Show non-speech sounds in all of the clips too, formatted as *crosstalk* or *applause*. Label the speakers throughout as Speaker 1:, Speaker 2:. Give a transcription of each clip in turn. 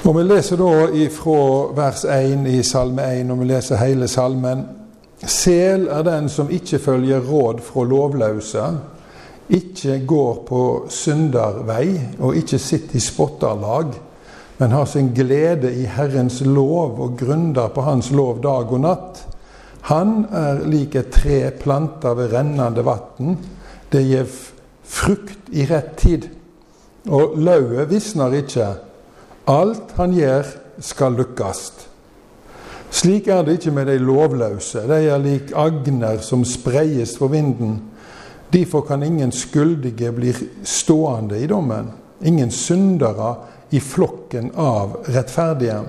Speaker 1: Og Vi leser da fra vers 1 i Salme 1, og vi leser hele salmen. Sel er den som ikke følger råd fra lovløse, ikke går på syndervei og ikke sitter i spotterlag, men har sin glede i Herrens lov og grunder på Hans lov dag og natt. Han er lik et tre planta ved rennende vann. Det gir frukt i rett tid. Og lauvet visner ikke. Alt han gjør, skal lykkes. Slik er det ikke med de lovløse. De er lik agner som spreies for vinden. Derfor kan ingen skyldige bli stående i dommen. Ingen syndere i flokken av rettferdige.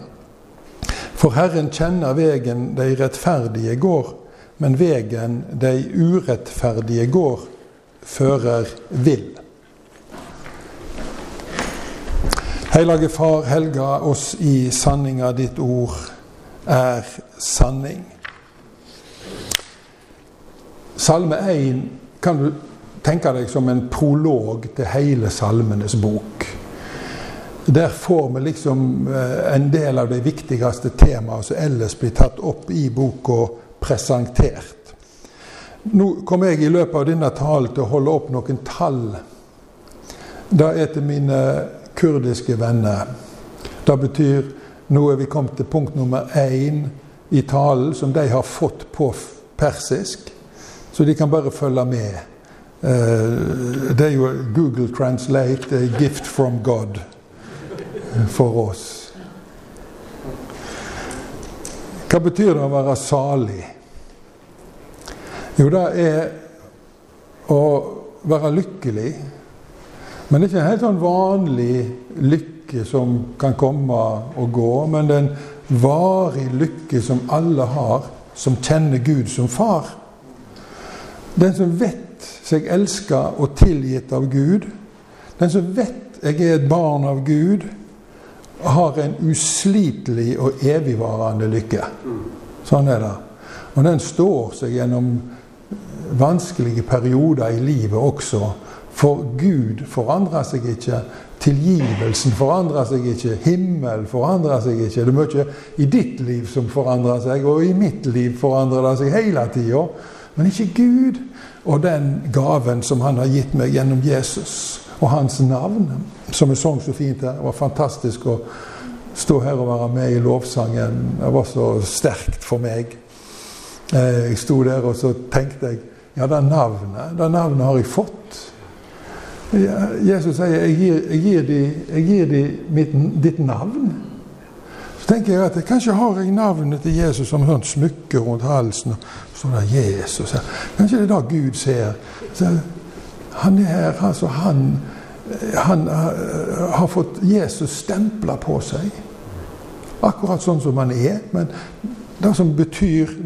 Speaker 1: For Herren kjenner vegen de rettferdige går, men vegen de urettferdige går, fører vill. Hellige Far, helga oss i sanninga. Ditt ord er sanning. Salme 1 kan du tenke deg som en prolog til hele Salmenes bok. Der får vi liksom eh, en del av de viktigste temaene som ellers blir tatt opp i boka, presentert. Nå kommer jeg i løpet av denne talen til å holde opp noen tall. Det er til mine kurdiske venner. Det betyr nå er vi kommet til punkt nummer én i talen som de har fått på persisk. Så de kan bare følge med. Eh, det er jo Google Translate, a gift from God for oss. Hva betyr det å være salig? Jo, det er å være lykkelig. Men det er ikke en helt sånn vanlig lykke som kan komme og gå. Men det er en varig lykke som alle har, som kjenner Gud som far. Den som vet seg elska og tilgitt av Gud. Den som vet jeg er et barn av Gud har en uslitelig og evigvarende lykke. Sånn er det. Og den står seg gjennom vanskelige perioder i livet også. For Gud forandrer seg ikke. Tilgivelsen forandrer seg ikke. Himmel forandrer seg ikke. Det er mye i ditt liv som forandrer seg, og i mitt liv forandrer det seg hele tida. Men ikke Gud og den gaven som han har gitt meg gjennom Jesus og hans navn, som er sang så fint her. Det var fantastisk å stå her og være med i lovsangen. Det var så sterkt for meg. Eh, jeg sto der og så tenkte jeg ja, det navnet, det navnet har jeg fått. Jesus sier jeg gir, jeg gir de, jeg gir de mitt, ditt navn. Så tenker jeg at jeg, kanskje har jeg navnet til Jesus som sånt smykke rundt halsen. og så er Jesus. Kanskje det er da Gud ser. Så, han er her, altså han, han har fått Jesus stempla på seg. Akkurat sånn som han er. Men det som betyr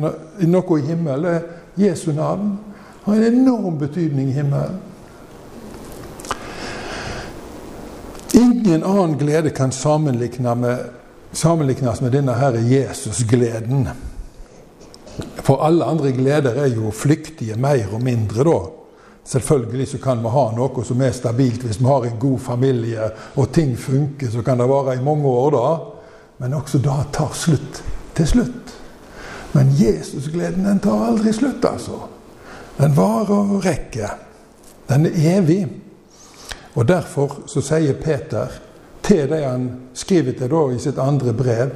Speaker 1: noe i himmelen, er Jesu navn. Har en enorm betydning i himmelen. Ingen annen glede kan sammenlignes med, sammenlignes med denne her Jesus-gleden. For alle andre gleder er jo flyktige, mer og mindre, da. Selvfølgelig så kan vi ha noe som er stabilt hvis vi har en god familie og ting funker. Så kan det vare i mange år, da. Men også da tar slutt til slutt. Men Jesusgleden den tar aldri slutt, altså. Den varer og rekker. Den er evig. Og Derfor så sier Peter til det han skriver til da i sitt andre brev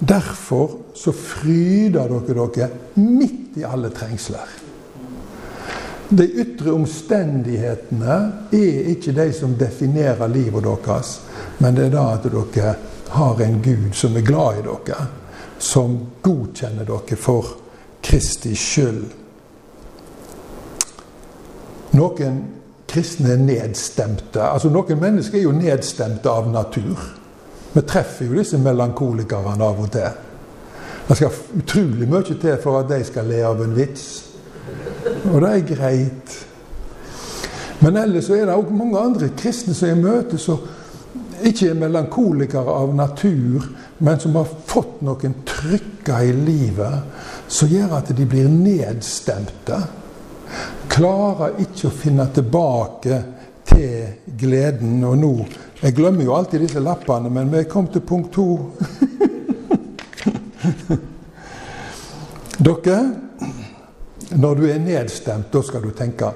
Speaker 1: Derfor så fryder dere dere midt i alle trengsler. De ytre omstendighetene er ikke de som definerer livet deres, men det er da at dere har en Gud som er glad i dere, som godkjenner dere for Kristi skyld. Noen kristne er nedstemte. Altså Noen mennesker er jo nedstemte av natur. Vi treffer jo disse melankolikerne av og til. Det skal utrolig mye til for at de skal le av en vits. Og det er greit. Men ellers så er det òg mange andre kristne som jeg møter, som ikke er melankolikere av natur, men som har fått noen trykker i livet som gjør at de blir nedstemte. Klarer ikke å finne tilbake til gleden. Og nå Jeg glemmer jo alltid disse lappene, men vi kom til punkt to. *laughs* Dere, når du er nedstemt, da skal du tenke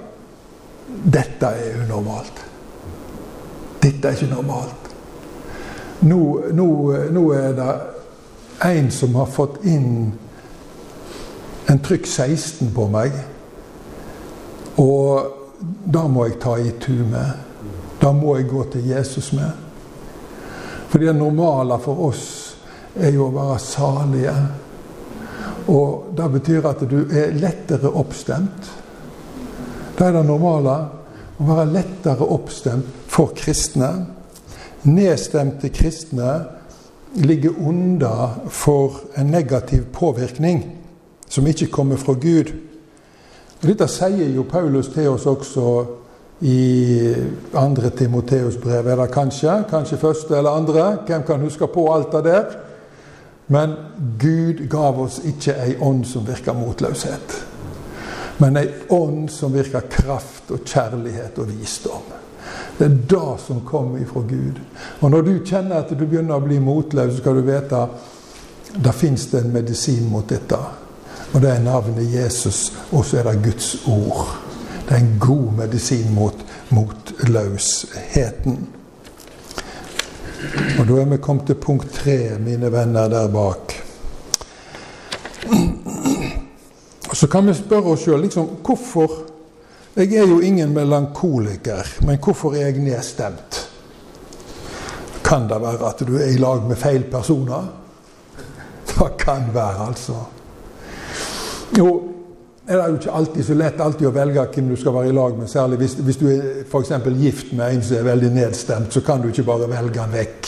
Speaker 1: dette er unormalt. Dette er ikke normalt. Nå, nå, nå er det en som har fått inn en trykk 16 på meg. Og da må jeg ta i tu med. Da må jeg gå til Jesus med. For det normale for oss er jo å være salige. Og det betyr at du er lettere oppstemt. Det er det normale. Å være lettere oppstemt for kristne. Nedstemte kristne ligger unna for en negativ påvirkning som ikke kommer fra Gud. Dette sier jo Paulus til oss også i andre Timoteus brev. eller kanskje? Kanskje første eller andre? Hvem kan huske på alt det der? Men Gud gav oss ikke ei ånd som virker motløshet. Men ei ånd som virker kraft og kjærlighet og visdom. Det er det som kommer ifra Gud. Og når du kjenner at du begynner å bli motløs, så skal du vite at det fins en medisin mot dette. Og det er navnet Jesus, og så er det Guds ord. Det er en god medisin mot løsheten. Og da er vi kommet til punkt tre, mine venner der bak. Så kan vi spørre oss sjøl liksom, hvorfor Jeg er jo ingen melankoliker, men hvorfor er jeg nedstemt? Kan det være at du er i lag med feil personer? *laughs* Det kan være, altså. Jo, er det jo ikke alltid så lett alltid å velge hvem du skal være i lag med. Særlig hvis, hvis du er f.eks. gift med en som er veldig nedstemt, så kan du ikke bare velge han vekk.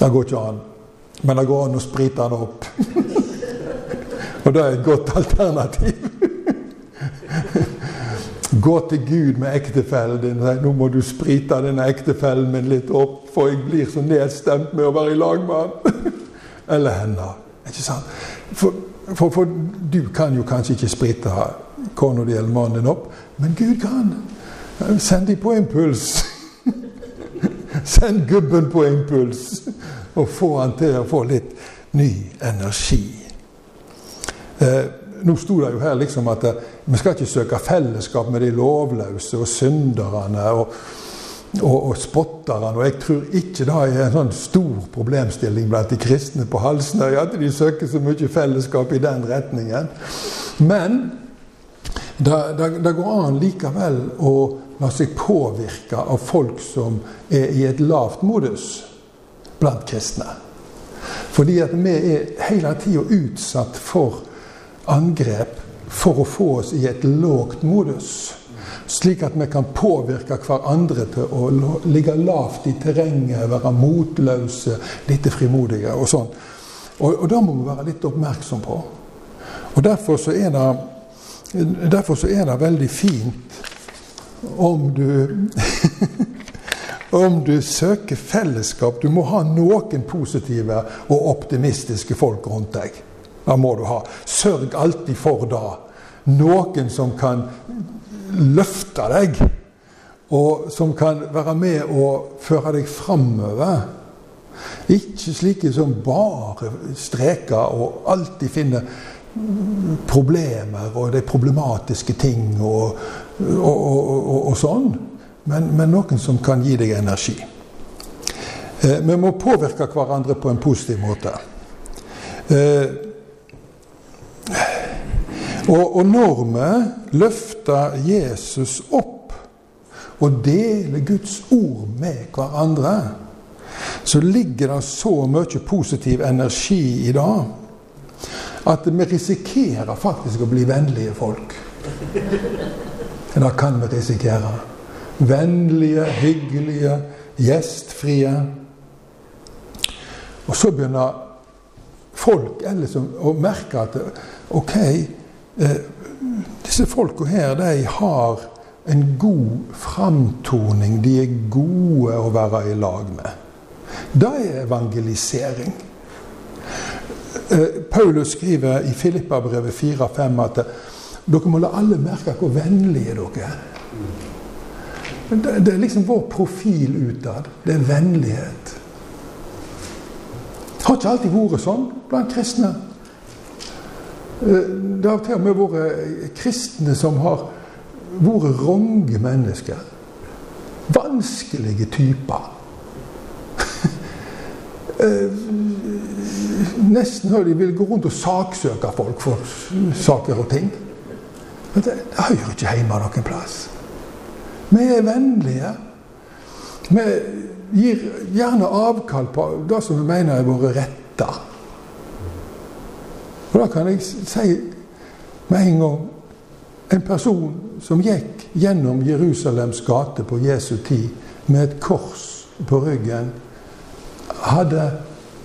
Speaker 1: Det går ikke an. Men det går an å sprite han opp. *laughs* Og det er et godt alternativ. *laughs* Gå til Gud med ektefellen din. Nå må du sprite denne ektefellen min litt opp, for jeg blir så nedstemt med å være i lag med han. *laughs* Eller henne. Ikke sant? For for, for, du kan jo kanskje ikke sprite kona di eller mannen din opp, men Gud kan. Send dem på impuls. *laughs* Send gubben på impuls, og få han til å få litt ny energi. Eh, nå sto det jo her liksom at eh, vi skal ikke søke fellesskap med de lovløse og synderne. og og, og spotter han. Og jeg tror ikke det er en sånn stor problemstilling blant de kristne på Halsnøy at de søker så mye fellesskap i den retningen. Men det går an likevel å la seg påvirke av folk som er i et lavt modus blant kristne. Fordi at vi er hele tida utsatt for angrep for å få oss i et lågt modus slik at vi kan påvirke hverandre til å ligge lavt i terrenget, være motløse, litt frimodige og sånn. Og, og det må vi være litt oppmerksom på. Og Derfor så er det, derfor så er det veldig fint om du *laughs* om du søker fellesskap. Du må ha noen positive og optimistiske folk rundt deg. Det må du ha. Sørg alltid for det. Noen som kan løfte deg, og som kan være med og føre deg framover. Ikke slike som bare streker og alltid finner problemer og de problematiske ting og, og, og, og sånn, men, men, noen som kan gi deg energi. Eh, vi må påvirke hverandre på en positiv måte. Eh, og, og når vi løfter Jesus opp og deler Guds ord med hverandre, så ligger det så mye positiv energi i det at vi risikerer faktisk å bli vennlige folk. Det kan vi risikere. Vennlige, hyggelige, gjestfrie. Og så begynner folk ellers å merke at ok, Eh, disse folka her, de har en god framtoning. De er gode å være i lag med. Det er evangelisering. Eh, Paulus skriver i Filippabrevet 4-5 at dere må la alle merke hvor vennlige dere er. Det, er liksom vår profil utad. Det er vennlighet. Det har ikke alltid vært sånn blant kristne. Eh, det har til og med vært kristne som har vært ronge mennesker. Vanskelige typer. *laughs* Eh, nesten så de vil gå rundt og saksøke folk for saker og ting. Men det, det hører ikke hjemme noen plass. Vi er vennlige. Vi gir gjerne avkall på det som vi mener er våre retter. Og da kan jeg si med en gang en person som gikk gjennom Jerusalems gate på Jesu tid med et kors på ryggen, hadde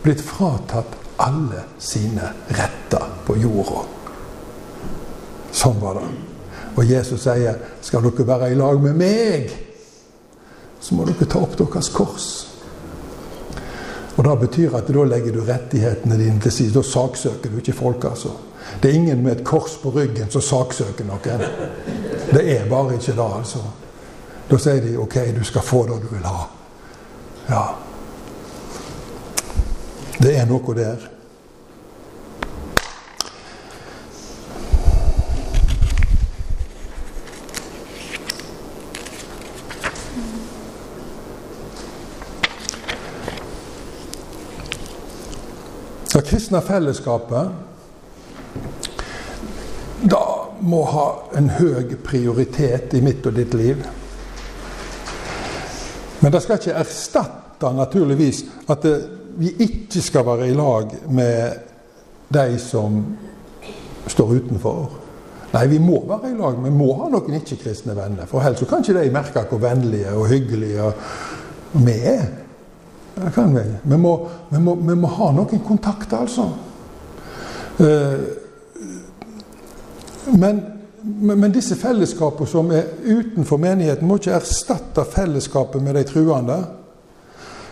Speaker 1: blitt fratatt alle sine retter på jorda. Sånn var det. Og Jesus sier, 'Skal dere være i lag med meg, så må dere ta opp deres kors'. Og Det betyr at da legger du rettighetene dine til side. Da saksøker du ikke folk, altså. Det er ingen med et kors på ryggen som saksøker noen. Det er bare ikke det, altså. Da sier de 'OK, du skal få det du vil ha'. Ja. Det er noe der. Kristne fellesskapet da må ha en høy prioritet i mitt og ditt liv. Men det skal ikke erstatte naturligvis at det, vi ikke skal være i lag med de som står utenfor. Nei, vi må være i lag. Vi må ha noen ikke-kristne venner. For ellers kan ikke de merke hvor vennlige og hyggelige vi er. Det kan vi. Vi må, vi må, vi må ha noen kontakter, altså. Eh, men, men, disse fellesskapene som er utenfor menigheten, må ikke erstatte fellesskapet med de truende.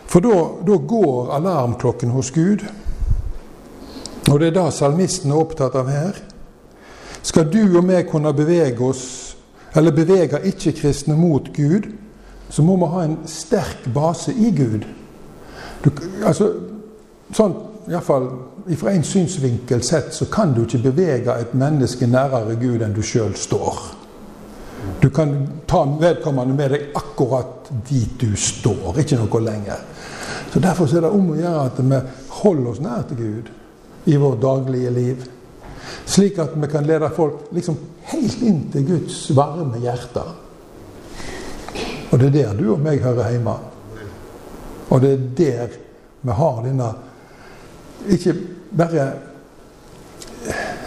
Speaker 1: For da går alarmklokken hos Gud. Og det er det salmisten er opptatt av her. Skal du og vi kunne bevege oss, eller bevege ikke-kristne mot Gud, så må vi ha en sterk base i Gud. Du, altså, sånn, Iallfall fra en synsvinkel sett så kan du ikke bevege et menneske nærere Gud enn du sjøl står. Du kan ta vedkommende med deg akkurat dit du står, ikke noe lenger. Så Derfor er det om å gjøre at vi holder oss nær til Gud i vårt daglige liv. Slik at vi kan lede folk liksom helt inn til Guds varme hjerte. Og det er der du og meg hører hjemme. Og det er der vi har denne Ikke bare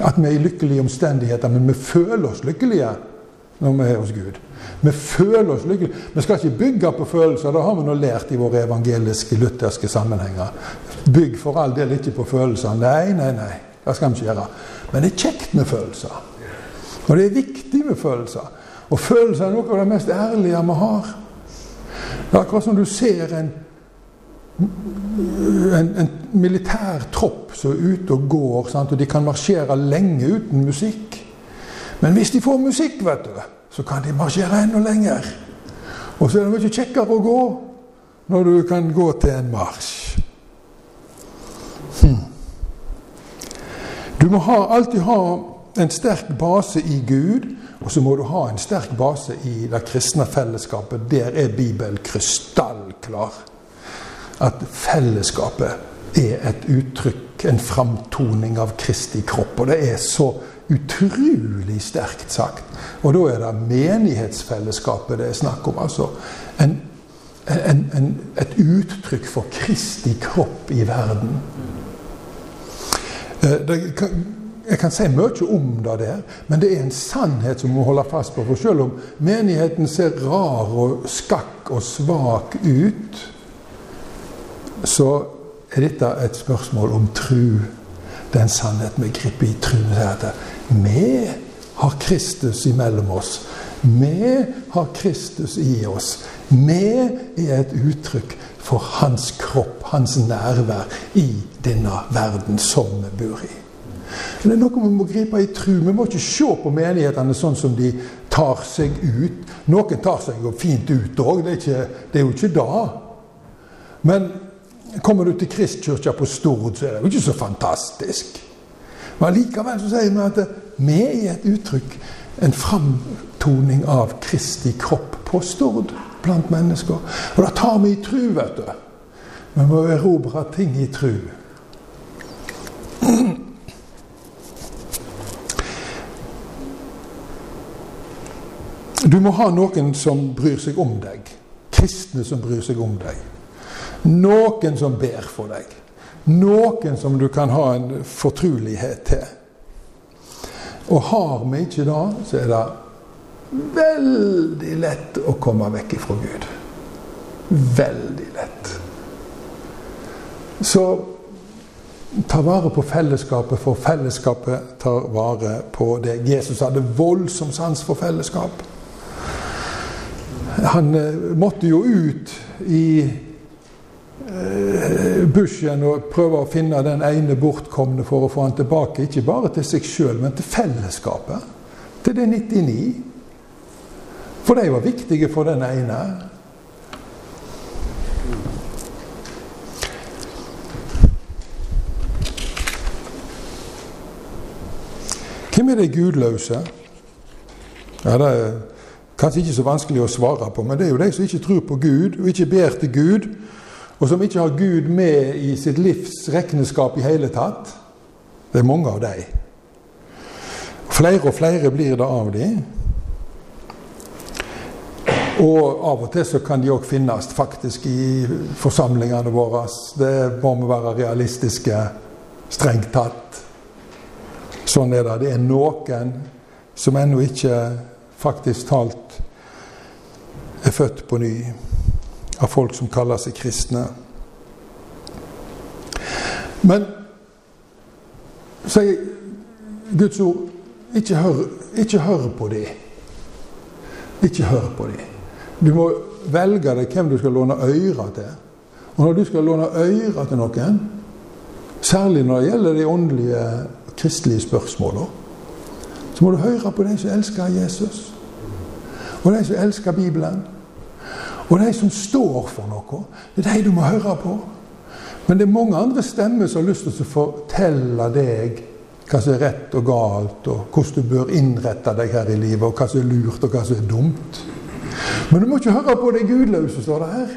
Speaker 1: at vi er i lykkelige omstendigheter, men vi føler oss lykkelige når vi er hos Gud. Vi føler oss lykkelige. Vi skal ikke bygge på følelser. Det har vi nå lært i våre evangeliske, lutherske sammenhenger. Bygg for all del ikke på følelser. Nei, nei, nei. Det skal vi ikke gjøre. Men det er kjekt med følelser. Og det er viktig med følelser. Og følelser er noe av det mest ærlige vi har. Det er akkurat som du ser en en, en militær tropp som er ute og går, sant? og de kan marsjere lenge uten musikk. Men hvis de får musikk, vet du, så kan de marsjere enda lenger. Og så er det mye kjekkere å gå når du kan gå til en marsj. Hmm. Du må ha, alltid ha en sterk base i Gud, og så må du ha en sterk base i det kristne fellesskapet. Der er Bibelen krystallklar at fellesskapet er et uttrykk, en framtoning av Kristi kropp. Og det er så utrolig sterkt sagt. Og da er det menighetsfellesskapet det er snakk om. altså en, en, en, et uttrykk for Kristi kropp i verden. Det, kan, jeg kan si mye om det der, men det er en sannhet som må holde fast på. For selv om menigheten ser rar og skakk og svak ut, så er dette et spørsmål om tru. Det er en sannhet vi griper i tru. Vi har Kristus imellom oss. Vi har Kristus i oss. Vi er et uttrykk for hans kropp, hans nærvær, i denne verden som vi bor i. Det er noe vi må gripe i tru. Vi må ikke se på menighetene sånn som de tar seg ut Noen tar seg jo fint ut òg, det, det, er jo ikke da. Men kommer du til Kristkirka på Stord, så er det jo ikke så fantastisk. Men likevel så sier vi at vi er et uttrykk, en framtoning av Kristi kropp på Stord blant mennesker. Og da tar vi i tru, vet du. Vi må erobre ting i tru. Du må ha noen som bryr seg om deg. Kristne som bryr seg om deg. Noen som ber for deg. Noen som du kan ha en fortrulighet til. Og har vi ikke det, så er det veldig lett å komme vekk ifra Gud. Veldig lett. Så ta vare på fellesskapet, for fellesskapet tar vare på deg. Jesus hadde voldsom sans for fellesskap. Han eh, måtte jo ut i bushen og prøve å finne den ene bortkomne for å få han tilbake. Ikke bare til seg sjøl, men til fellesskapet. Til det 99. For de var viktige for den ene. Hvem er de gudløse? Ja, det er Kanskje ikke så vanskelig å svare på, men det er jo de som ikke tror på Gud, og ikke ber til Gud, og som ikke har Gud med i sitt livs regneskap i hele tatt. Det er mange av dem. Flere og flere blir det av de. Og av og til så kan de òg finnes faktisk i forsamlingene våre. Det må vi være realistiske, strengt tatt. Sånn er det. Det er noen som ennå ikke faktisk talt er født på ny av folk som kaller seg kristne. Men sier Guds ord ikke hør, ikke hør på dem. Ikke hør på dem. Du må velge deg hvem du skal låne ører til. Og når du skal låne ører til noen, særlig når det gjelder de åndelige kristelige spørsmålene, så må du høre på de som elsker Jesus. Og de som elsker Bibelen. Og de som står for noe. Det er de du må høre på. Men det er mange andre stemmer som har lyst til å fortelle deg hva som er rett og galt, og hvordan du bør innrette deg her i livet, og hva som er lurt, og hva som er dumt. Men du må ikke høre på de gudløse, står det her.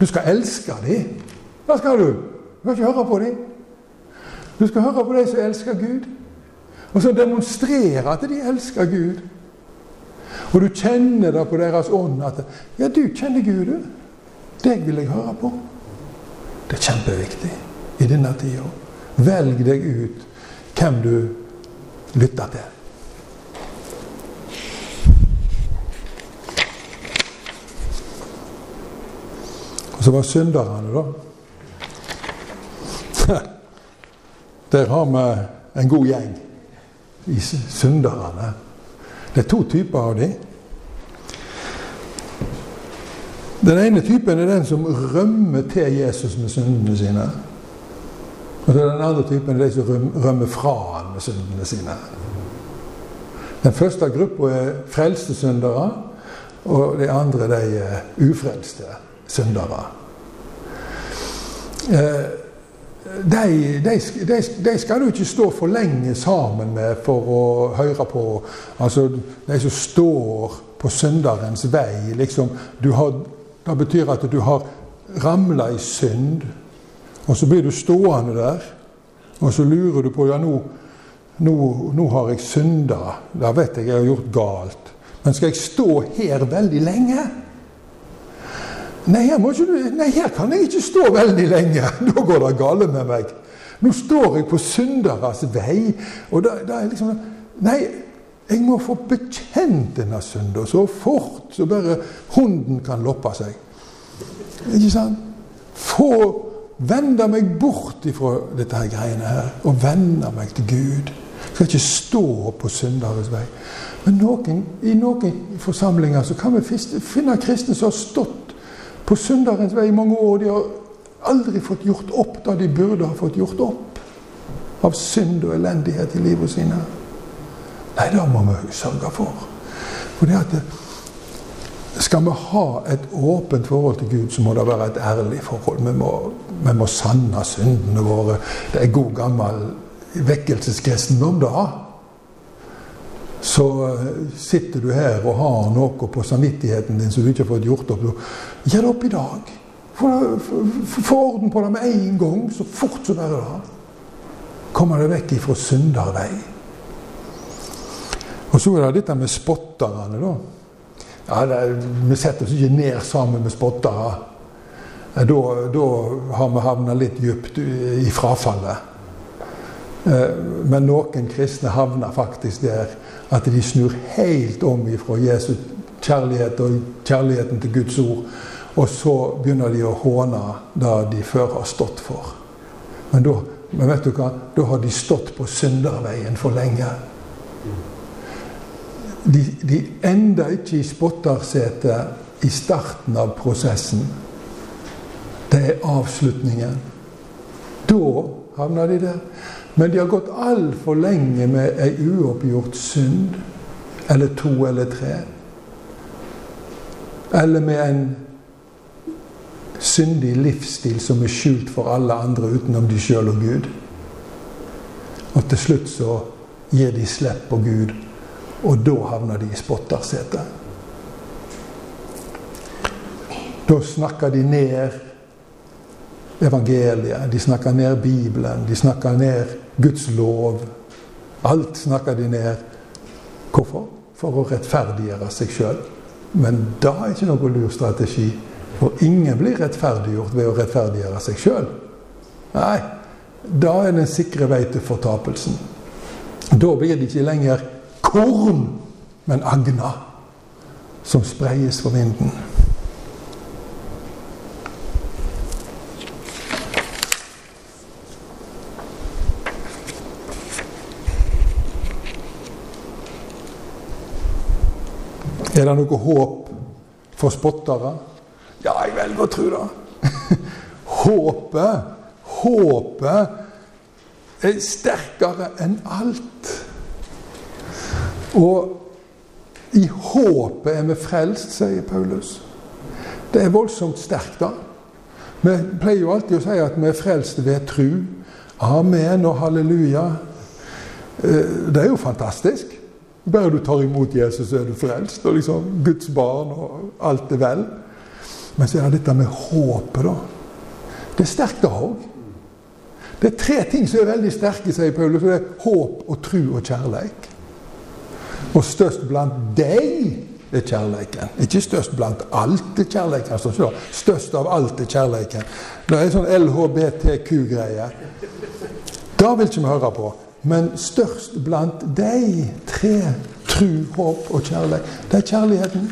Speaker 1: Du skal elske dem. Hva skal du? Du skal ikke høre på dem. Du skal høre på de som elsker Gud og så demonstrere at de elsker Gud. Og du kjenner det på deres ånd at Ja, du kjenner Gud, du. Deg vil jeg høre på. Det er kjempeviktig i denne tida. Velg deg ut hvem du lytter til. Og så var synderne, da. *laughs* Der har vi en god gjeng i synderne. Det er to typer av dem. Den ene typen er den som rømmer til Jesus med syndene sine. Og den andre typen er de som rømmer fra han med syndene sine. Den første gruppa er frelste syndere, og de andre de er ufrelste syndere. Eh, de, de, de, skal du ikke stå for lenge sammen med for å høre på. Altså, de som står på synderens vei. Liksom, har, det betyr at du har ramla i synd, og så blir du stående der. Og så lurer du på ja, nå, nå, nå har jeg synda. Da vet jeg jeg har gjort galt. Men skal jeg stå her veldig lenge? Nei her, du, nei, her kan jeg ikke stå veldig lenge. *laughs* Da går det gale med meg. Nå står jeg på synderes vei. Og da, da er liksom Nei, jeg må få bekjent denne synder så fort så bare hunden kan loppe seg. Ikke sant? Få vende meg bort ifra dette her greiene her, og vende meg til Gud. Jeg skal ikke stå på synderes vei. Men noen, i noen forsamlinger så kan vi finne kristne som har stått på synderens vei i mange år. De har aldri fått gjort opp da de burde ha fått gjort opp av synd og elendighet i livet sine. Nei, det må vi sørge for. For det at skal vi ha et åpent forhold til Gud, så må det være et ærlig forhold. Vi må, vi må sanne syndene våre. Det er god gammel vekkelseskristendom, da. Så eh, sitter du her og har noe på samvittigheten din som du ikke har fått gjort opp. Gjør det opp i dag. Få orden på det med en gang, så fort som bare det. Kommer det vekk ifra syndervei. Og så er det dette med spotterne, da. Ja, det, vi setter oss ikke ned sammen med spottere. Da, da har vi havna litt dypt i frafallet. Eh, men noen kristne havner faktisk der at de snur helt om ifra Jesu kjærlighet og kjærligheten til Guds ord. Og så begynner de å håne det de før har stått for. Men da, men vet du hva? da har de stått på synderveien for lenge. De, de ender ikke i spottersetet i starten av prosessen. Det er avslutningen. Da havner de der. Men de har gått altfor lenge med ei uoppgjort synd. Eller to eller tre. Eller med en syndig livsstil som er skjult for alle andre utenom de sjøl og Gud. Og til slutt så gir de slipp på Gud, og da havner de i spottersetet. Da snakker de ned evangeliet, de snakker ned Bibelen, de snakker ned Guds lov. Alt snakker de ned. Hvorfor? For å rettferdiggjøre seg sjøl. Men da er ikke noe lur strategi. For ingen blir rettferdiggjort ved å rettferdiggjøre seg sjøl. Nei, da er den sikre vei til fortapelsen. Da blir det ikke lenger korn, men agna som spreies for vinden. Er det noe håp for spottere? Ja, jeg velger å tro det. *laughs* Håpet, håpet er sterkere enn alt. Og i håpet er vi frelst, sier Paulus. Det er voldsomt sterkt, da. Vi pleier jo alltid å si at vi er frelst ved tru. Amen og halleluja. Eh, det er jo fantastisk. Bare du tar imot Jesus, så er du frelst. Og liksom Guds barn, og alt er vel. Men så er det dette med håpet, da. Det er sterkt, det òg. Det er tre ting som er veldig sterke, sier Paulus. Det er håp og tru og kjærleik. Og størst blant deg er kjærleiken. Ikke størst blant alt er kjærleiken. Altså, størst av alt er kjærleiken. Det er en sånn LHBTQ-greie. Det vil ikke vi høre på. Men størst blant de tre tru, håp og kjærlighet, det er kjærligheten.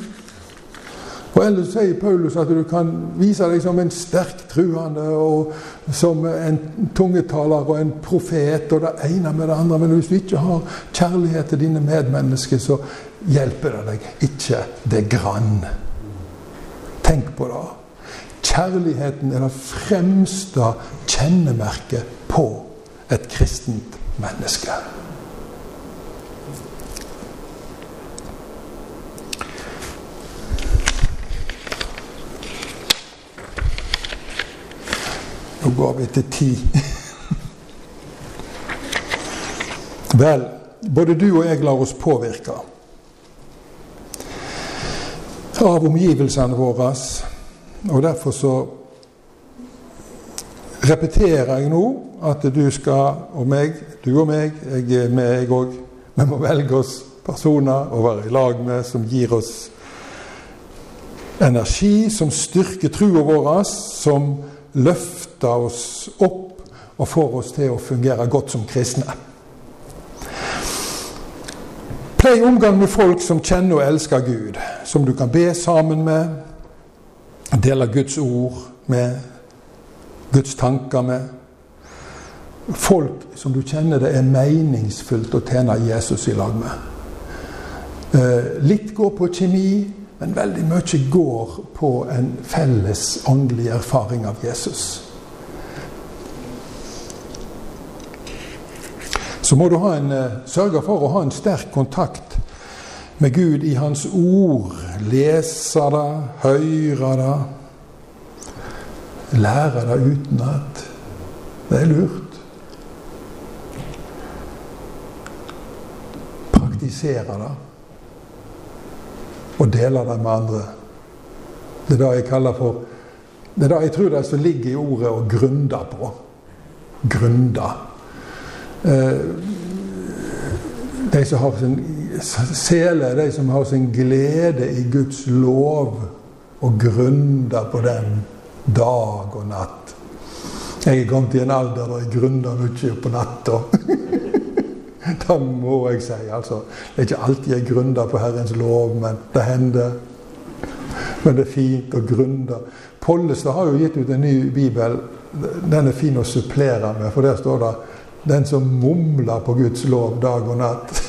Speaker 1: Og Ellers sier Paulus at du kan vise deg som en sterk truende og som en tungetaler og en profet og det ene med det andre. Men hvis du ikke har kjærlighet til dine medmennesker, så hjelper det deg ikke det grann. Tenk på det. Kjærligheten er det fremste kjennemerket på et kristent menneske. Nå går vi til ti. Vel, både du og jeg lar oss påvirke av omgivelsene våre. Og derfor så repeterer jeg nå at du skal, og meg, du og meg, jeg er med, jeg òg, vi må velge oss personer å være i lag med som gir oss energi, som styrker trua vår, som løfter oss opp og får oss til å fungere godt som kristne. Plei omgang med folk som kjenner og elsker Gud, som du kan be sammen med, dele Guds ord med, Guds tanker med. Folk som du kjenner det er meningsfullt å tjene Jesus i lag med. Eh, litt går på kjemi, men veldig mye går på en felles åndelig erfaring av Jesus. Så må du en, eh, sørge for å ha en sterk kontakt med Gud i Hans ord. lese det, høre det, lære det utenat. Det er lurt. Praktisere det. Og dele det med andre. Det er det jeg kaller for Det er det jeg tror det som ligger i ordet 'å grunde' på. Grunde. Eh, de som har sin sele de som har sin glede i Guds lov og grunder på den dag og natt. Jeg er kommet i en alder der jeg grunner mye på natta. *laughs* det må jeg si. altså. Det er ikke alltid jeg grunner på Herrens lov, men det hender. Men det er fint å grunne. Pollestad har jo gitt ut en ny bibel. Den er fin å supplere med, for der står det 'Den som mumler på Guds lov dag og natt'.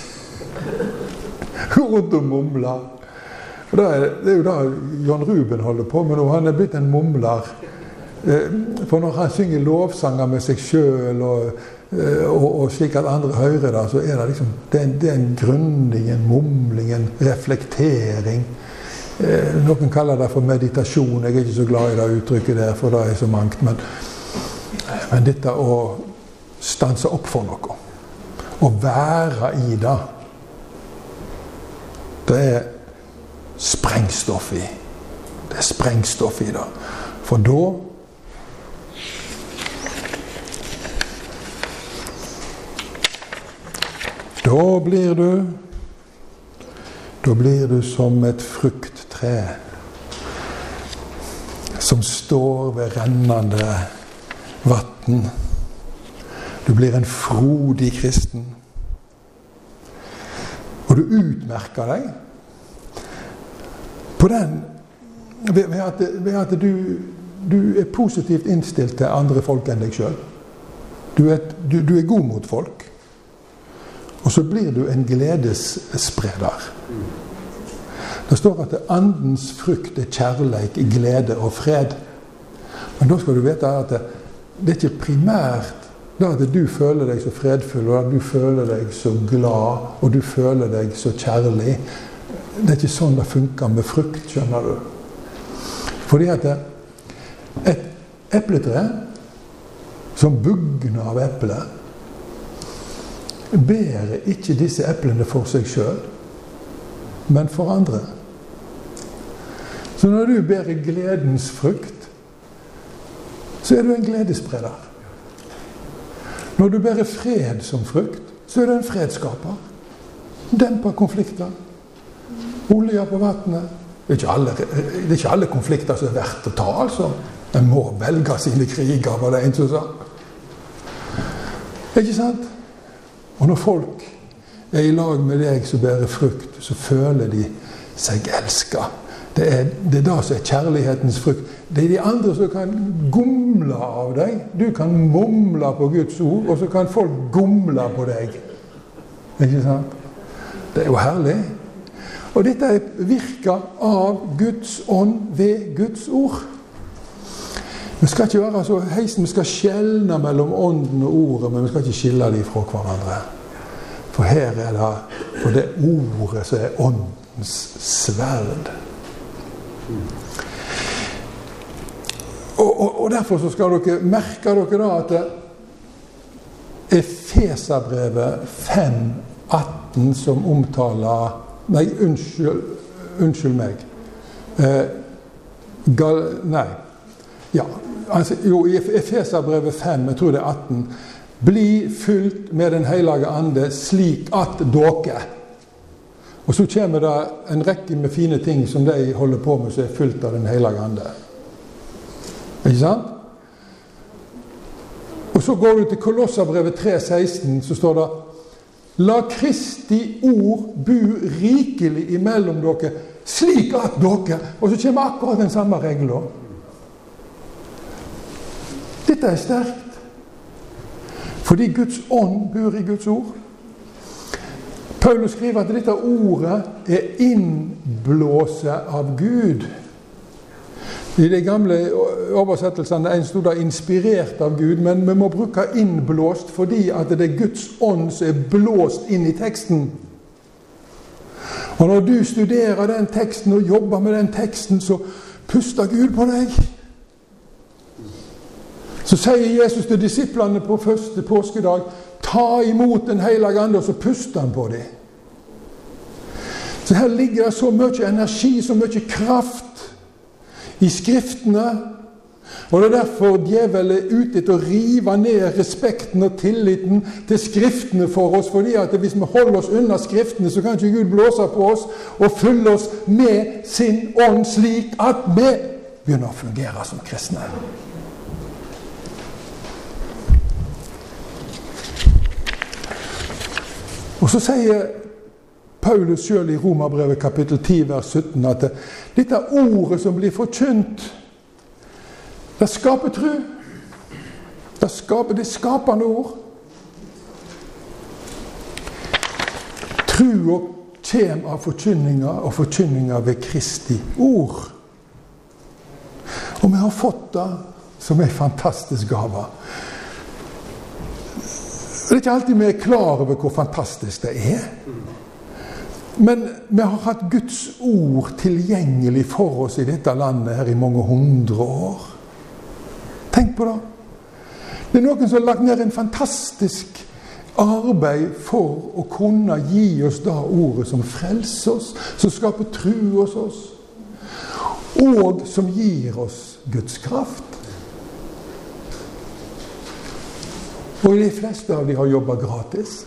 Speaker 1: *laughs* Rundt og mumler. Og det, er, det er jo det John Ruben holder på med nå. Han er blitt en mumler. Eh, for når han synger lovsanger med seg sjøl, og, eh, og, og, slik at andre hører det, så er det liksom det er en, det er en mumling, en reflektering. Eh, noen kaller det for meditasjon. Jeg er ikke så glad i det uttrykket der, for det er så mangt. Men, men dette å stanse opp for noe, å være i det det er sprengstoff i. Det er sprengstoff i det. For da Da blir du Da blir du som et frukttre som står ved rennende vann. Du blir en frodig kristen. Og du utmerker deg på den ved, at, ved at du, du, er positivt innstilt til andre folk enn deg sjøl. Du, du, du, er god mot folk. Og så blir du en gledesspreder. Det står at andens frukt er kjærleik, glede og fred. Men da skal du vite at det, det er ikke primært det at du føler deg så fredfull, og at du føler deg så glad, og du føler deg så kjærlig. Det er ikke sånn det funker med frukt, skjønner du. Fordi at et epletre som bugner av epler, bærer ikke disse eplene for seg sjøl, men for andre. Så når du bærer gledens frukt, så er du en gledesspreder. Når du bærer fred som frukt, så er du en fredsskaper. Demper konflikter. Olje på vannet. Det, er ikke alle konflikter som er verdt å ta, altså. En må velge sine kriger, var det en som sa. Ikke sant? Og når folk er i lag med deg som bærer frukt, så føler de seg elska. Det er, det er som er kjærlighetens frukt. Det er de andre som kan gomle av deg. Du kan mumle på Guds ord, og så kan folk gomle på deg. Ikke sant? Det er jo herlig. Og dette virker av Guds ånd ved Guds ord. Vi skal ikke være så heisen, vi skal skjelne mellom ånden og ordet, men vi skal ikke skille dem fra hverandre. For her er det for det ordet som er åndens sverd. Og, og, og, Derfor så skal dere merke dere da at Efeserbrevet 5,18, som omtaler Nei, unnskyld, unnskyld meg. Eh, gal, nei. Ja, altså, jo, i Efeserbrevet 5, jeg tror det er 18 Bli fylt med Den hellige ande, slik at dere og så kommer det en rekke med fine ting som de holder på med, som er fylt av Den hellige ande. Ikke sant? Og så går du til Kolossabrevet 3,16, så står det La Kristi ord bu rikelig imellom dere, slik at dere Og så kommer akkurat den samme regla. Dette er sterkt. Fordi Guds ånd bor i Guds ord. Paulus skriver at dette ordet er innblåset av Gud. I de gamle oversettelsene en stod det 'inspirert av Gud', men vi må bruke 'innblåst' fordi at det er Guds ånd som er blåst inn i teksten. Og når du studerer den teksten og jobber med den teksten, så puster Gud på deg. Så sier Jesus til disiplene på første påskedag ta imot Den hellige ande, og så puster han på dem. Så her ligger det så mye energi, så mye kraft i Skriftene. Og Det er derfor djevelen er ute etter å rive ned respekten og tilliten til Skriftene for oss. fordi at hvis vi holder oss unna Skriftene, så kan ikke Gud blåse på oss og fylle oss med sin ånd, slik at vi begynner å fungere som kristne. Og så sier Paulus sjøl i Romerbrevet kapittel 10 vers 17 at dette ordet som blir forkynt, det skaper tru. Det skaper det skapende ord. Trua kommer av forkynninga, og forkynninga ved Kristi ord. Og vi har fått det som ei fantastisk gave. Det er ikke alltid vi er klar over hvor fantastisk det er. Men vi har hatt Guds ord tilgjengelig for oss i dette landet her i mange hundre år. Tenk på det. Det er noen som har lagt ned en fantastisk arbeid for å kunne gi oss det ordet som frelser oss, som skaper tru hos oss, og som gir oss Guds kraft. Og de fleste av dem har jobba gratis.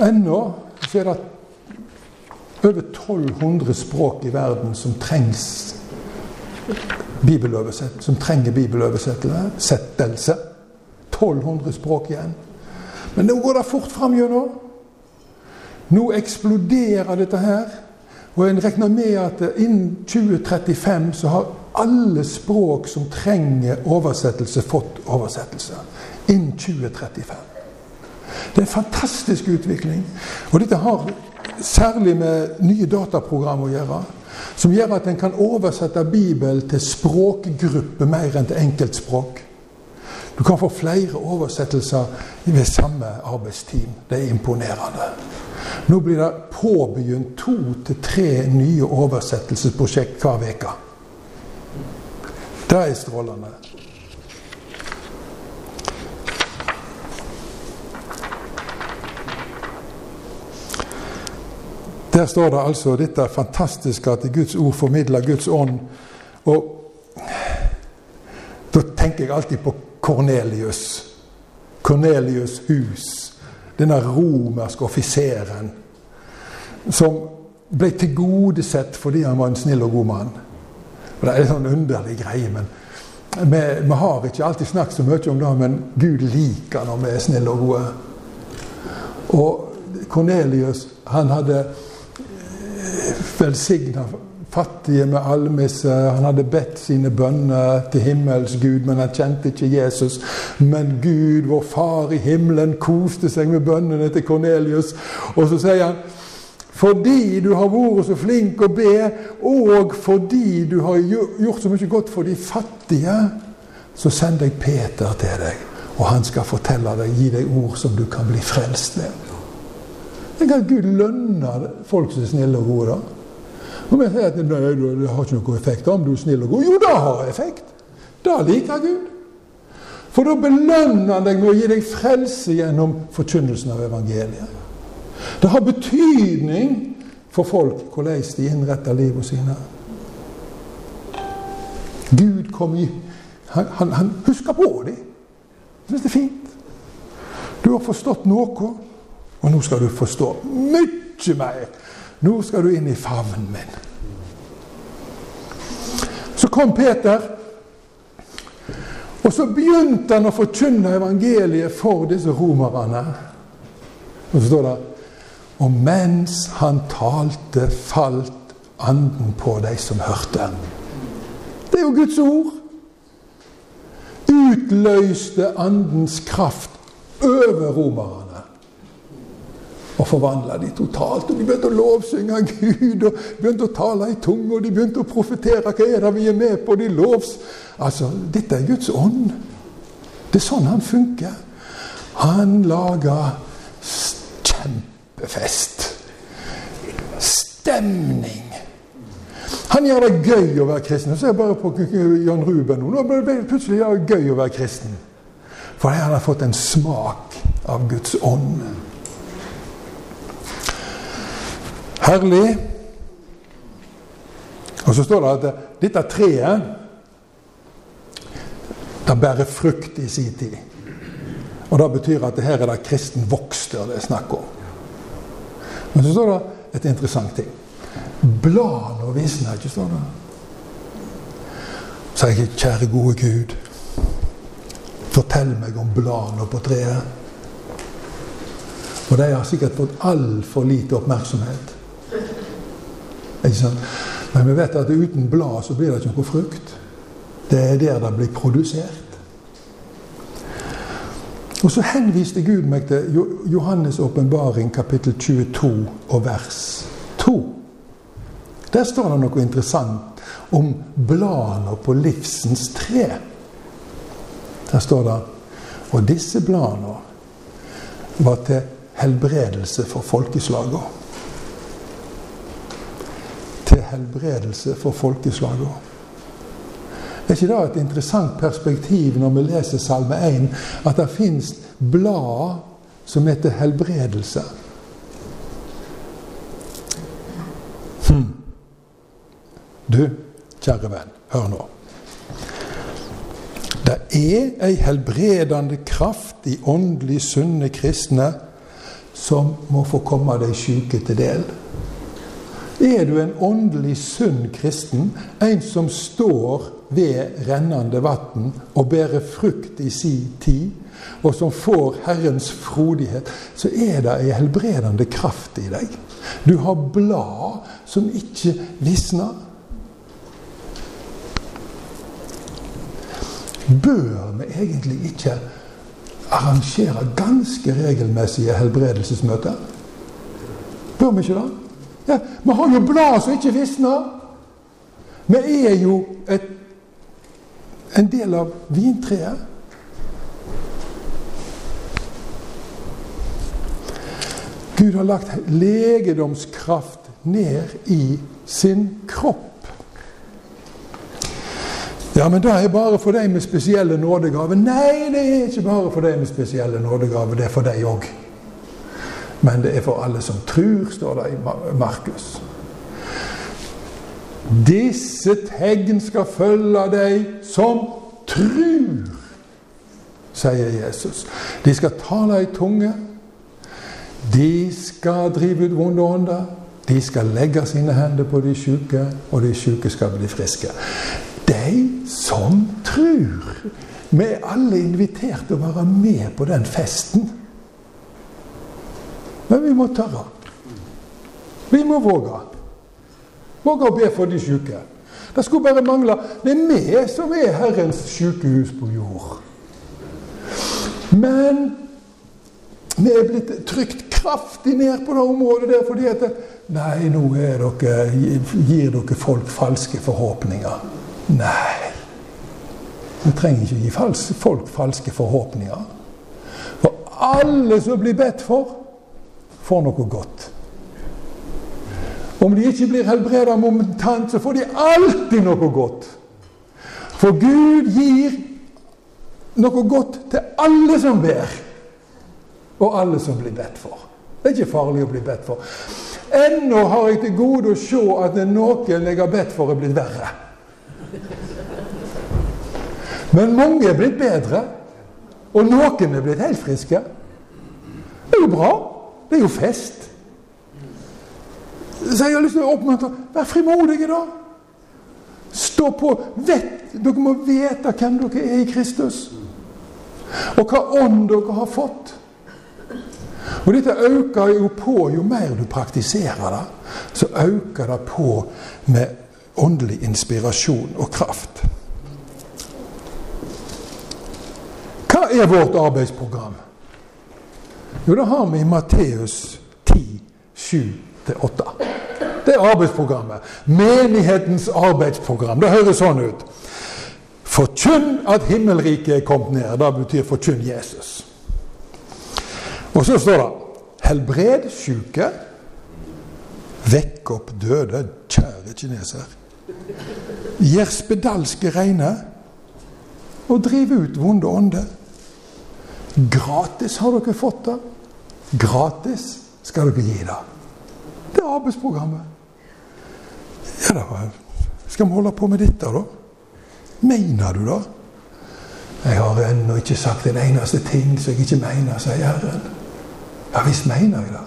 Speaker 1: Ennå er det over 1200 språk i verden som trengs som trenger bibeløversettelse. 1200 språk igjen. Men nå går det fort fram gjennom. Nå eksploderer dette her. Og en regner med at innen 2035 så har alle språk som trenger oversettelse, fått oversettelse. Innen 2035. Det er en fantastisk utvikling. Og dette har særlig med nye dataprogram å gjøre. Som gjør at en kan oversette Bibelen til språkgrupper mer enn til enkeltspråk. Du kan få flere oversettelser ved samme arbeidsteam. Det er imponerende. Nå blir det påbegynt to til tre nye oversettelsesprosjekt hver uke. Det er strålende. Der står det altså dette fantastiske at Guds ord formidler Guds ånd. Og da tenker jeg alltid på Kornelius. Kornelius' hus. Denne romerske offiseren som ble tilgodesett fordi han var en snill og god mann. Og Det er en sånn underlig greie. men vi, vi, har ikke alltid snakket så mye om det, men Gud liker når vi er snille og gode. Og Kornelius han hadde velsigna fattige med almisse. Han hadde bedt sine bønner til himmels Gud, men han kjente ikke Jesus. Men Gud, vår Far i himmelen, koste seg med bønnene til Kornelius. Og så sier han fordi du har vært så flink å be, og fordi du har gjort så mye godt for de fattige, så sender jeg Peter til deg. Og han skal fortelle deg, gi deg ord som du kan bli frelst ved. Tenk at Gud lønner folk som er snille og gode. da. Og vi sier at nei, det har ikke noen effekt om du er snill og god. Jo, det har effekt! Det liker Gud. For da belønner han deg med å gi deg frelse gjennom forkynnelsen av evangeliet. Det har betydning for folk hvordan de innretter livet sine. Gud kom i Han, han, han husker på dem. Syns det er fint. Du har forstått noe, og nå skal du forstå mye mer. Nå skal du inn i favnen min. Så kom Peter, og så begynte han å forkynne evangeliet for disse romerne. Og så står det Og mens han talte, falt anden på de som hørte. Det er jo Guds ord. Utløste andens kraft over romerne og forvandla de totalt. Og De begynte å lovsynge Gud, og begynte å tale i tunge, og de begynte å profetere. Hva er det vi er med på? De lovs... Altså, dette er Guds ånd. Det er sånn han funker. Han lager kjempefest. Stemning. Han gjør det gøy å være kristen. Så jeg bare på Jan Ruben nå. Nå ble det plutselig gøy å være kristen. For han har fått en smak av Guds ånd. Herlig. Og så står det at dette treet det bærer frukt i sin tid. Og Det betyr at her er det kristen vokster det er snakk om. Men så står det et interessant ting. Bladene og visene, ikke, står det. Så jeg, kjære gode Gud, fortell meg om bladene på treet. Og de har sikkert fått altfor lite oppmerksomhet. Men vi vet at uten blad så blir det ikke noe frukt. Det er der det blir produsert. Og så henviste Gud meg til Johannes' åpenbaring, kapittel 22 og vers 2. Der står det noe interessant om bladene på livsens tre. Der står det Og disse bladene var til helbredelse for folkeslagene. Til helbredelse for folkeslagene. Er ikke det et interessant perspektiv når vi leser Salme 1, at det fins blad som heter helbredelse? Hmm. Du, kjære venn, hør nå. Det er ei helbredende kraft i åndelig sunne kristne som må få komme de syke til del. Er du en åndelig sunn kristen, en som står ved rennende vann og bærer frukt i si tid, og som får Herrens frodighet, så er det ei helbredende kraft i deg. Du har blad som ikke visner. Bør vi egentlig ikke arrangere ganske regelmessige helbredelsesmøter? Bør vi ikke det? Ja, Vi har jo blad som ikke visner. Vi er jo et en del av vintreet. Gud har lagt legedomskraft ned i sin kropp. Ja, men det er bare for deg med spesielle nådegaver. Nei, det er ikke bare for deg med spesielle nådegaver. Det er for deg òg. Men det er for alle som tror, står det i Markus. Disse tegn skal følge deg som trur, sier Jesus. De skal tale i tunge. De skal drive ut vonde ånder. De skal legge sine hender på de syke, og de syke skal bli friske. De som trur. Vi er alle invitert til å være med på den festen. Men vi må tørre. Vi må våge. Våge å be for de syke. Det skulle bare mangle. Det er vi som er Herrens sykehus på jord. Men vi er blitt trykt kraftig ned på det området der fordi at Nei, nå dere, gir dere folk falske forhåpninger. Nei. Vi trenger ikke å gi folk falske forhåpninger. For alle som blir bedt for, får noe godt. Om de ikke blir helbreda momentant, så får de alltid noe godt. For Gud gir noe godt til alle som ber, og alle som blir bedt for. Det er ikke farlig å bli bedt for. Ennå har jeg til gode å se at noen jeg har bedt for, er blitt verre. Men mange er blitt bedre, og noen er blitt helt friske. Det er jo bra. Det er jo fest. Så jeg har lyst til å oppmuntre Vær frimodige, da. Stå på. Vet, dere må vite hvem dere er i Kristus. Og hva ånd dere har fått. Og dette øker jo på jo mer du praktiserer det. Så øker det på med åndelig inspirasjon og kraft. Hva er vårt arbeidsprogram? Jo, det har vi i Matteus 10, 7-8. Det er arbeidsprogrammet. Menighetens arbeidsprogram. Det høres sånn ut. Forkynn at himmelriket er kommet ned. Det betyr forkynn Jesus. Og så står det Helbred syke. Vekk opp døde. Kjære kineser. Gjør spedalske reine. Og drive ut vonde ånder. Gratis har dere fått det. Gratis skal dere gi det. Det er arbeidsprogrammet. Ja da, skal vi holde på med dette, da? Mener du det? Jeg har ennå ikke sagt en eneste ting som jeg ikke mener, sier Herren. Ja visst mener jeg det.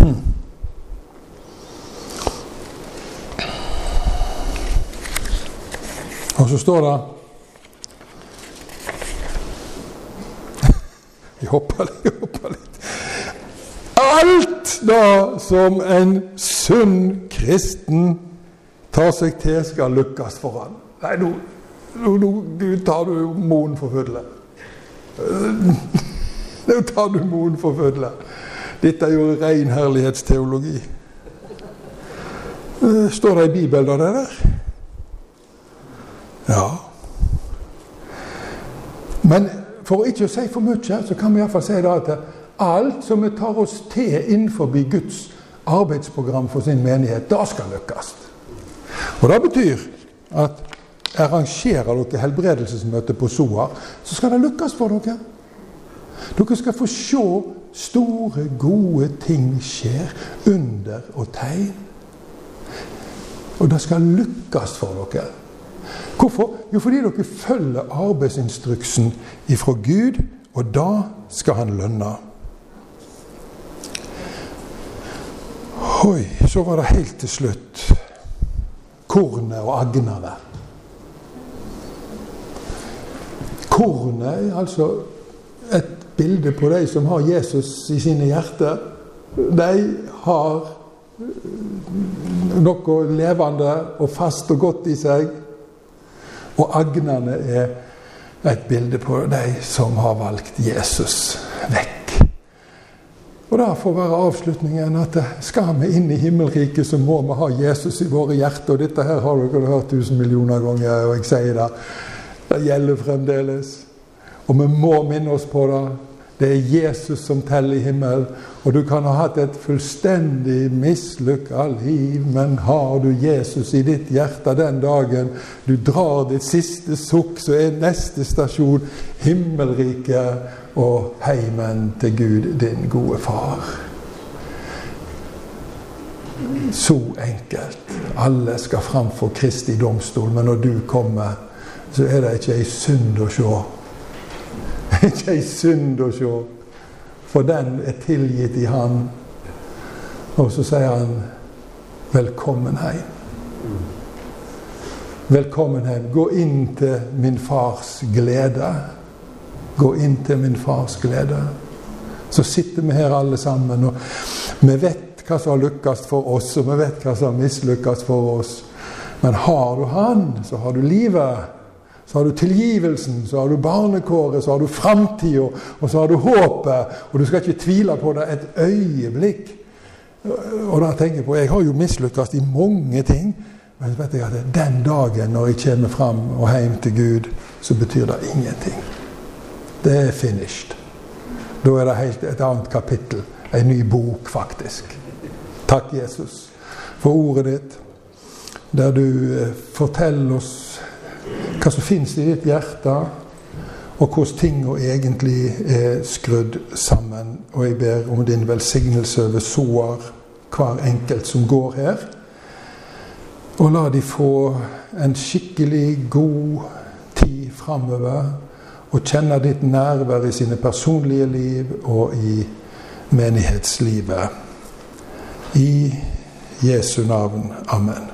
Speaker 1: Hmm. Og så står det hopper litt, hoppa litt. Alt da som en sunn kristen tar seg til, skal lykkes for han. Nei, nå, nå, nå tar du moen for fulle. Nå tar du moen for fulle. *laughs* Dette er jo ren herlighetsteologi. Står det i Bibelen, da, det der? Ja. Men for ikke å si for mye, så kan vi iallfall si at alt som vi tar oss til innenfor Guds arbeidsprogram for sin menighet, det skal lykkes. Og Det betyr at arrangerer dere helbredelsesmøte på SOA, så skal det lykkes for dere. Dere skal få se store, gode ting skjer. Under og tegn. Og det skal lykkes for dere. Hvorfor? Jo, fordi dere følger arbeidsinstruksen ifra Gud, og da skal han lønne. Oi, så var det helt til slutt kornet og agnene. Kornet er altså et bilde på de som har Jesus i sine hjerter. De har noe levende og fast og godt i seg. Og agnene er et bilde på de som har valgt Jesus vekk. Og da får være avslutningen at skal vi inn i himmelriket, så må vi ha Jesus i våre hjerter. Og dette her har dere hørt tusen millioner ganger, og jeg sier det. Det gjelder fremdeles. Og vi må minne oss på det. Det er Jesus som teller i himmelen. Og du kan ha hatt et fullstendig mislykka liv, men har du Jesus i ditt hjerte den dagen du drar ditt siste sukk, så er neste stasjon himmelriket og heimen til Gud, din gode far. Så enkelt. Alle skal fram for Kristi domstol, men når du kommer, så er det ikke ei synd å se. Ikke ei synd å se, for den er tilgitt i Han. Og så sier han 'velkommen hjem'. Velkommen hjem. Gå inn til min fars glede. Gå inn til min fars glede. Så sitter vi her alle sammen, og vi vet hva som har lykkes for oss, og vi vet hva som har mislykkes for oss. Men har du Han, så har du livet. Så har du tilgivelsen, så har du barnekåret, så har du framtida, og så har du håpet. Og du skal ikke tvile på det et øyeblikk. Og da tenker jeg på, Jeg har jo mislykkes i mange ting. Men vet jeg at den dagen når jeg kommer fram og hjem til Gud, så betyr det ingenting. Det er finished. Da er det helt et annet kapittel. En ny bok, faktisk. Takk, Jesus, for ordet ditt, der du eh, forteller oss hva som fins i ditt hjerte, og hvordan tinga egentlig er skrudd sammen. Og jeg ber om din velsignelse over såer, hver enkelt som går her. Og la de få en skikkelig god tid framover og kjenne ditt nærvær i sine personlige liv og i menighetslivet. I Jesu navn. Amen.